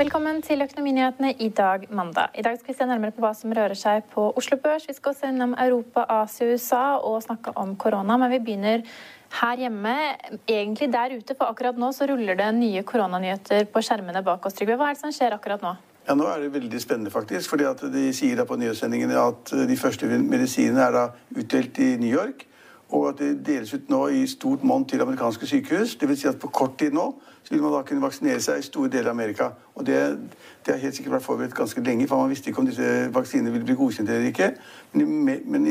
Velkommen til Økonominyhetene i dag, mandag. I dag skal vi se nærmere på hva som rører seg på Oslo Børs. Vi skal også innom Europa, Asia og USA og snakke om korona. Men vi begynner her hjemme, egentlig der ute, for akkurat nå så ruller det nye koronanyheter på skjermene bak oss. Trygve, hva er det som skjer akkurat nå? Ja, Nå er det veldig spennende, faktisk. fordi at De sier da på nyhetssendingene at de første medisinene er da utdelt i New York. Og at det deles ut nå i stort monn til amerikanske sykehus. Det vil si at på kort tid nå så vil man da kunne vaksinere seg i store deler av Amerika. Og det, det har helt sikkert vært forberedt ganske lenge, for man visste ikke om disse vaksinene ville bli godkjent eller ikke. Men, men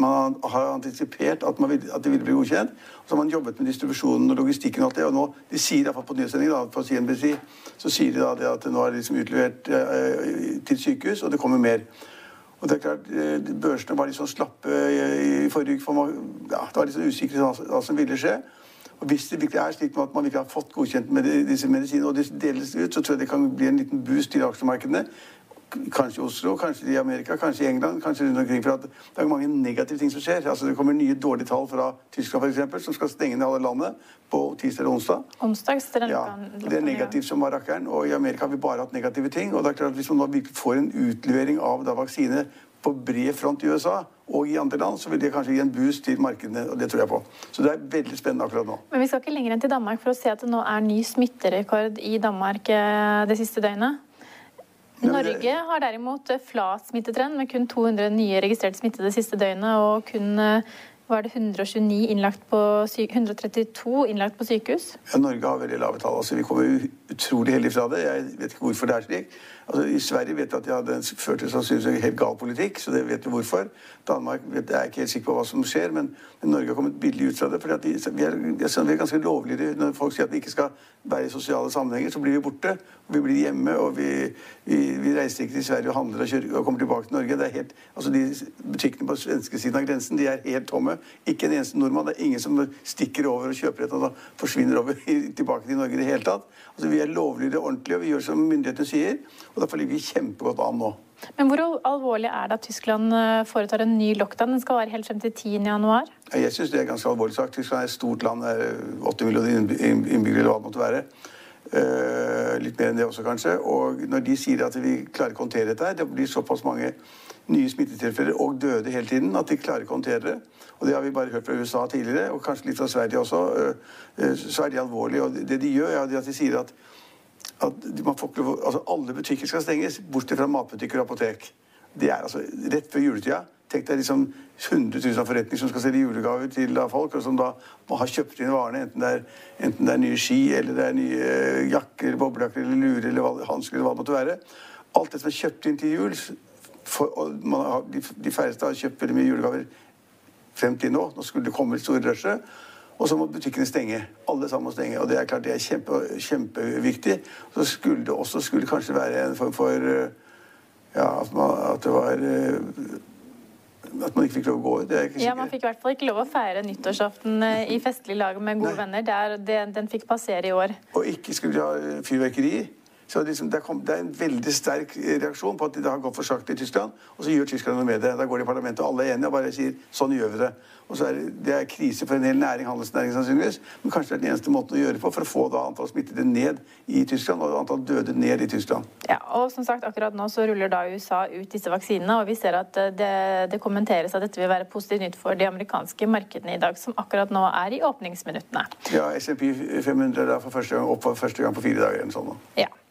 man har antisipert at, vil, at, de ville bli godkjent. Og så har man jobbet med distribusjonen og logistikken og alt det. Og nå, de sier iallfall på nyhetssendingen på CNBC, så sier de da det at nå er det liksom utlevert eh, til sykehus, og det kommer mer. Og det er klart, eh, Børsene var litt sånn slappe i forrige uke. For man, ja, det var litt sånn usikre hva som ville skje. Og Hvis det virkelig er slik at man virkelig har fått godkjent med disse medisinene, og det deles ut, så tror jeg det kan bli en liten boost til aksjemarkedene. Kanskje i Oslo, kanskje i Amerika, kanskje i England, kanskje rundt omkring. For det er mange negative ting som skjer. Altså Det kommer nye dårlige tall fra Tyskland f.eks., som skal stenge ned alle landet på tirsdag eller onsdag. Onsdag, ja, Det er negativt som var rakkeren. Og i Amerika har vi bare hatt negative ting. Og det er klart at hvis man nå virkelig får en utlevering av da vaksine på bred front i USA og i andre land, så vil det kanskje gi en boost til markedene. og det tror jeg på. Så det er veldig spennende akkurat nå. Men vi skal ikke lenger enn til Danmark for å se at det nå er ny smitterekord i Danmark eh, det siste døgnet. Norge har derimot flat smittetrend med kun 200 nye registrerte smittede siste døgnet og kun eh, var det 129 innlagt på 132 innlagt på sykehus? Ja, Norge har veldig lave tall. Altså, vi kommer utrolig heldig fra det. Jeg vet ikke hvorfor det er slik. Altså, I Sverige vet vi at de hadde ført til sannsynligvis en helt gal politikk, så det vet vi hvorfor. Danmark vet, jeg er ikke helt sikker på hva som skjer, men, men Norge har kommet billig ut fra det. fordi de, vi, er, vi, er, ganske lovlige når folk sier at vi ikke skal være i sosiale sammenhenger. Så blir vi borte. og Vi blir hjemme, og vi, vi, vi reiser ikke til Sverige og handler og, kjører, og kommer tilbake til Norge. Det er helt, altså de Butikkene på svenske siden av grensen de er helt tomme. Ikke en eneste nordmann. Det er ingen som stikker over og kjøper et og da forsvinner over tilbake til Norge i det hele tatt. Altså Vi er lovlydige og ordentlige, og vi gjør som myndighetene sier. og Derfor ligger vi kjempegodt an nå. Men Hvor alvorlig er det at Tyskland eh, foretar en ny lockdown? Den skal være helt frem til 10. januar? Jeg syns det er ganske alvorlig sagt. Tyskland er et stort land, 80 millioner innbyggere eller hva det måtte være. Uh, litt mer enn det også, kanskje. Og når de sier at vi klarer ikke å håndtere dette, det blir såpass mange nye smittetilfeller og døde hele tiden at de klarer ikke å håndtere det. Og det har vi bare hørt fra USA tidligere, og kanskje litt fra Sverige også. Uh, så er de alvorlige. Og det de gjør, er at de sier at at får, altså alle butikker skal stenges, bortsett fra matbutikker og apotek. Det er altså rett før juletida. Tenk deg liksom 100 000 forretninger som skal selge julegaver til folk, og som da har kjøpt inn varene, enten det, er, enten det er nye ski, eller det er nye jakker, jakker, boblejakker eller lurer eller hansker eller hva det måtte være. Alt det som er kjøpt inn til jul for, har, de, de færreste har kjøpt veldig mye julegaver frem til nå. Nå skulle det komme et stort rushet. Og så må butikkene stenge. Alle sammen må stenge. Og det er klart det er kjempe, kjempeviktig. Så skulle det også skulle kanskje være en form for eh, Ja, at, man, at det var eh, at man ikke fikk lov å gå ut. Ja, Man fikk i hvert fall ikke lov å feire nyttårsaften eh, i festlig lag med gode Nei. venner. Det er, det, den fikk passere i år. Og ikke skulle de ha fyrverkeri. Så liksom, det, er en veldig sterk reaksjon på at det har gått for sakte i Tyskland. Og så gjør tyskerne noe med det. Da går de i parlamentet, og alle er enige og bare sier sånn gjør vi det. Og så er det, det er krise for en hel næring, handelsnæring sannsynligvis, men kanskje det er den eneste måten å gjøre det på for å få da antall smittede ned i Tyskland og antall døde ned i Tyskland. Ja, og som sagt, akkurat nå så ruller da USA ut disse vaksinene, og vi ser at eh, det, det kommenteres at dette vil være positivt nytt for de amerikanske markedene i dag, som akkurat nå er i åpningsminuttene. Ja, SMP 500 er for første gang, opp for første gang på fire dager. eller sånn. Ja.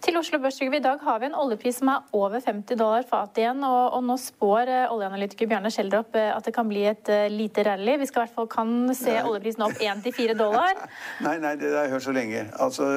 Til Oslo Børs i dag har vi en oljepris som er over 50 dollar fatet igjen. Og, og, nå spår uh, oljeanalytiker Bjarne Schjelderup uh, at det kan bli et uh, lite rally. Vi skal i hvert fall kan se nei. oljeprisen opp 1-4 dollar. nei, nei, det har jeg hørt så lenge. Altså,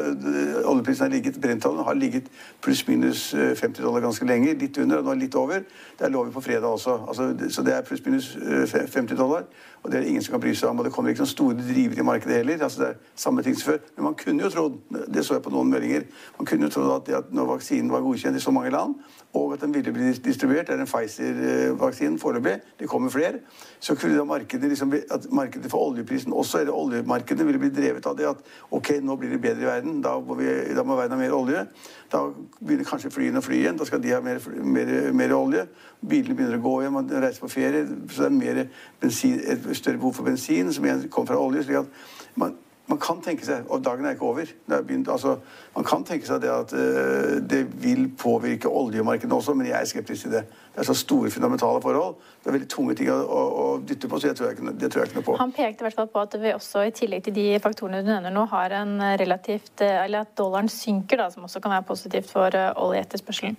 oljeprisen har ligget, Brentollen har ligget pluss-minus 50 dollar ganske lenge. Litt under og nå litt over. Det er lov på fredag også. Altså, så det er pluss-minus 50 dollar. Og det er det ingen som kan bry seg om. Og det kommer ikke noen store drivere i markedet heller. Altså, det er samme ting som før. Men man kunne jo trodd, det så jeg på noen meldinger, man kunne jo trodd at, at når vaksinen var godkjent i så mange land, og at den ville bli distribuert, det er en Pfizer-vaksinen foreløpig, det kommer flere, så kunne da markedet, liksom, at markedet for oljeprisen også, eller oljemarkedet, ville bli drevet av det at ok, nå blir det bedre i verden, da må, vi, da må verden ha mer olje. Da begynner kanskje flyene å fly igjen, da skal de ha mer, mer, mer olje. Bilene begynner å gå igjen, man reiser på ferie, så det er bensin, et større behov for bensin som igjen kommer fra olje. slik at man man kan tenke seg, og dagen er ikke over er begynt, altså, Man kan tenke seg det at uh, det vil påvirke oljemarkedet også, men jeg er skeptisk til det. Det er så store fundamentale forhold. Det er veldig tunge ting å, å, å dytte på, så jeg tror jeg, det tror jeg ikke noe på. Han pekte i hvert fall på at vi også, i tillegg til de faktorene du nevner nå, har en relativt eh, Eller at dollaren synker, da, som også kan være positivt for uh, oljeetterspørselen.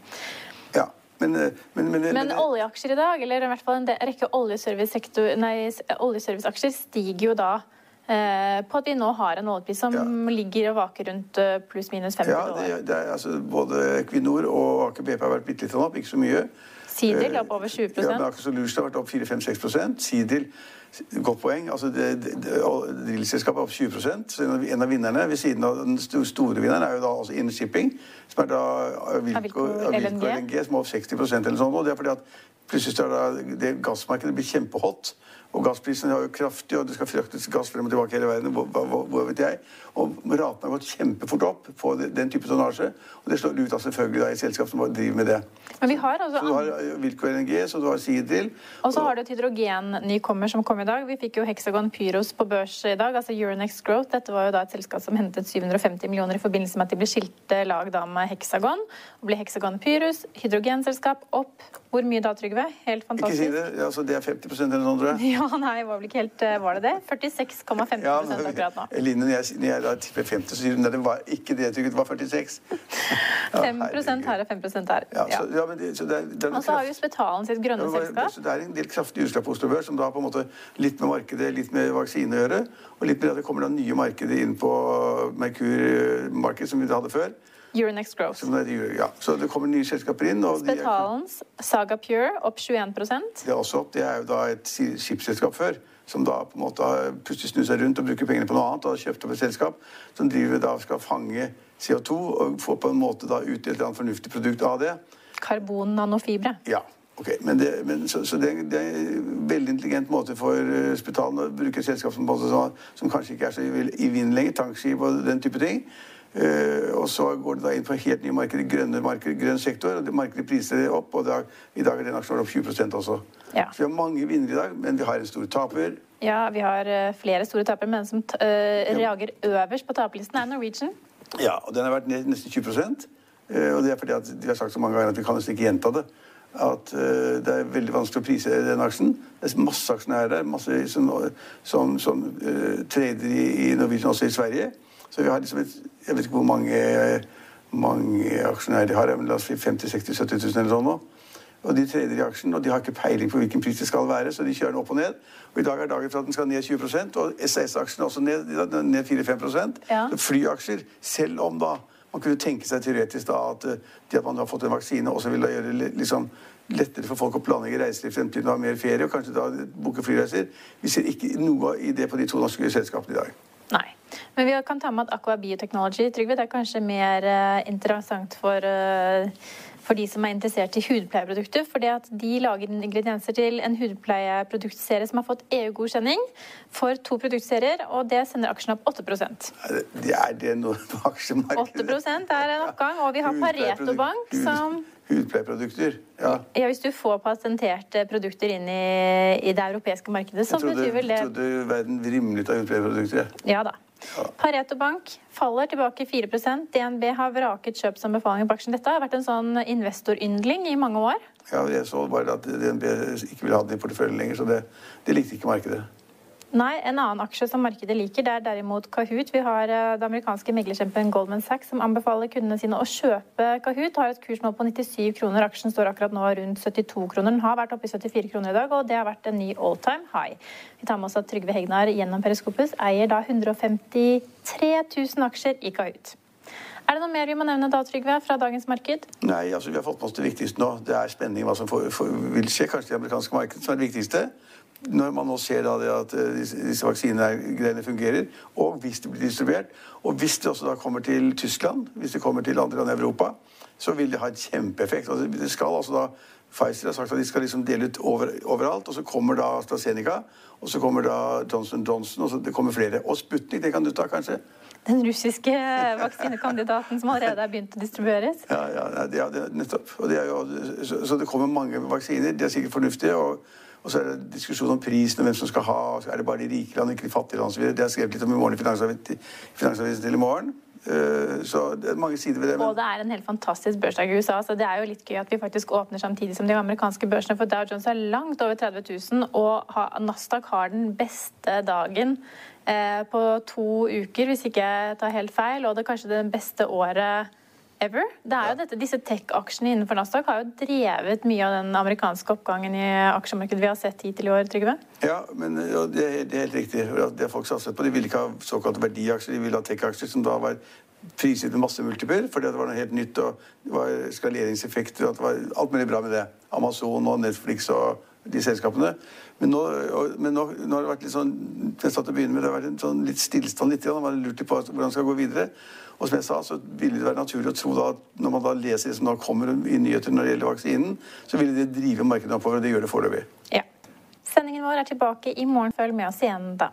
Ja, men, men, men, men, oljeaksjer i dag, eller i hvert fall en rekke oljeserviceaksjer, stiger jo da på at vi nå har en oljepris som ja. ligger og vaker rundt eh, pluss-minus 50 dollar. Ja, det, det er, altså, både Equinor og Aker BP har vært bitte litt opp, ikke så mye. Sidil er opp over 20 Ja, men Aker Solution har vært opp 4-5-6 Sidil Godt poeng. altså Drillselskapet er opp 20 så En av vinnerne ved siden av den store vinneren er jo da altså Innershipping, som er da Avilco LNG, LNG, som er opp 60% eller sånn. og Det er fordi at plutselig er da det gassmarkedet blir kjempehot. Og gassprisen er jo kraftig, og det skal fraktes gass frem og tilbake hele verden. Hvor, hvor, hvor vet jeg? Og ratene har gått kjempefort opp på den type tonnasje. Og det slår ut av selvfølgelig da, i selskap som driver med det. Men vi har altså... Så du har Wilco LNG, så du har Sidril. Og så har du et hydrogennykommer som kom i dag. Vi fikk jo Hexagon Pyros på børs i dag, altså Euronext Growth. Dette var jo da et selskap som hentet 750 millioner i forbindelse med at de ble skilte lag da med Hexagon. Og ble Hexagon Pyros, hydrogenselskap, opp. Hvor mye da, Trygve? Helt fantastisk. Ikke si det. Altså, det er 50% eller noe, tror jeg. Ja, nei, var vel ikke helt eh, Var det det? 46,15 ja, akkurat nå. Eline, når jeg, når jeg da tipper 50, så sier hun at det var ikke det trykket, det var 46. Ja, 5 her og 5% der. Ja, så, ja, men det, så det er, det er Og så har jo Spetalen sitt grønne ja, selskap. Så det er en del kraftig utslag på Oslo Børs, som da på en måte litt med markedet, litt med vaksine å gjøre, og litt med at det kommer da nye markeder inn på Merkur-markedet som vi hadde før. Euronext Growth. Ja, så det kommer nye selskaper inn. Spetalens Saga Pure opp 21 Det er også opp. Det er jo da et skipsselskap før. Som da på en måte har plutselig snudd seg rundt og bruker pengene på noe annet. Og har kjøpt opp et selskap som driver da skal fange CO2 og få på en måte da ut et eller annet fornuftig produkt av det. Karbon-nanofibre. Ja. ok. Men, det, men så, så det, det, er en veldig intelligent måte for uh, Spetalen å bruke et selskap som, som, som kanskje ikke er så i vinden lenger. Tankskip og den type ting. Uh, og så går det da inn på helt nye markeder, grønne markeder, grønn sektor. og det Markedet priser opp, og dag, i dag er den aksjen opp 20 også. Ja. Så vi har mange vinnere i dag, men vi har en stor taper. Ja, vi har uh, flere store tapere, men den som uh, reager øverst på taperlisten, er Norwegian. Ja, og den har vært ned nesten 20 uh, Og det er fordi at de har sagt så mange ganger at vi kan nesten ikke gjenta det. At det er veldig vanskelig å prise den aksjen. Det er masse aksjonærer der, masse som, som, som trader i, i Norwegian også i Sverige. Så vi har liksom et Jeg vet ikke hvor mange, mange aksjonærer de har, men la oss si 50 60 70 000 eller sånn nå. Og de trader i aksjen, og de har ikke peiling på hvilken pris det skal være, så de kjører den opp og ned. Og i dag er dagen for at den skal ned 20 og SAS-aksjen også ned, ned 4-5 ja. Flyaksjer, selv om da man kunne tenke seg teoretisk da at, eh, det at man har fått en vaksine, også vil da gjøre det liksom lettere for folk å planlegge reiser i fremtiden og ha mer ferie og kanskje da booke flyreiser. Vi ser ikke noe i det på de to norske selskapene i dag. Nei. Men vi kan ta med at Aqua Biotechnology Trygve, det er kanskje mer uh, interessant for uh, for de som er interessert i hudpleieprodukter. fordi at de lager ingredienser til en hudpleieproduktserie som har fått EU-godkjenning for to produktserier, og det sender aksjen opp 8 Er det noe på aksjemarkedet? 8% er en oppgang, og vi har Pareto Bank som Hudpleieprodukter, ja. ja. Hvis du får patenterte produkter inn i, i det europeiske markedet, så betyr vel det Jeg trodde verden vrimlet av hudpleieprodukter. Ja da. Pareto Bank faller tilbake 4% DNB har vraket kjøpsanbefalinger på aksjen. Dette har vært en sånn investoryndling i mange år. Ja, jeg så bare at DNB ikke ville ha den i porteføljen lenger, så det, det likte ikke markedet. Nei, en annen aksje som markedet liker, det er derimot Kahoot. Vi har eh, det amerikanske meglerkjempen Goldman Sachs som anbefaler kundene sine å kjøpe Kahoot. Har et kursmål på 97 kroner. Aksjen står akkurat nå rundt 72 kroner. Den har vært oppe i 74 kroner i dag, og det har vært en ny all time high. Vi tar med oss at Trygve Hegnar gjennom Periskopus eier da 153 000 aksjer i Kahoot. Er det noe mer vi må nevne da, Trygve, fra dagens marked? Nei, altså vi har fått med oss det viktigste nå. Det er spenning hva som får, får, vil skje. Kanskje det amerikanske markedet som er det viktigste når man nå ser at eh, disse vaksinegreiene fungerer, og hvis det blir distribuert, og hvis det også da kommer til Tyskland, hvis det kommer til andre land i Europa, så vil det ha en kjempeeffekt. Altså, det skal altså da Pfizer har sagt at de skal liksom dele ut over, overalt, og så kommer da AstraZeneca, og så kommer da Johnson Johnson, og så det kommer flere. Og Sputnik, det kan du ta, kanskje? Den russiske vaksinekandidaten som allerede er begynt å distribueres? Ja, ja, ja det, nettopp. Det jo, så, så, det kommer mange vaksiner. De er sikkert fornuftige. og og så er det diskusjon om prisen og hvem som skal ha. Er det bare de rike land, ikke de fattige land. Det har jeg skrevet litt om i morgen i Finansavisen til i morgen. Eh, så det er mange sider ved det. Men... Og det er en helt fantastisk børsdag i USA. så Det er jo litt gøy at vi faktisk åpner samtidig som de amerikanske børsene. For Dow Jones er langt over 30 000, og Nasdaq har den beste dagen eh, på to uker, hvis ikke jeg tar helt feil. Og det er kanskje det beste året ever. Det er jo dette, Disse tech-aksjene innenfor Nasdaq har jo drevet mye av den amerikanske oppgangen i aksjemarkedet vi har sett hittil i år, Trygve? Ja, men ja, det, er, det, er, helt riktig. Det folk satset på. De ville ikke ha såkalte verdiaksjer, de ville ha tech-aksjer, som da var priset med masse multiplier, fordi det var noe helt nytt. og Det var skaleringseffekter, og det var alt mulig bra med det. Amazon og Netflix og de selskapene. Men nå, men nå, nå har det vært litt sånn satt å begynne med, det har vært en sånn litt stillstand litt. Man lurt på hvordan det skal gå videre. Og som jeg sa, så ville det være naturlig å tro da at når man da leser det som da kommer i nyheter når det gjelder vaksinen, så ville det drive markedet oppover. Og det gjør det foreløpig. Ja. Sendingen vår er tilbake i morgen. Følg med oss igjen da.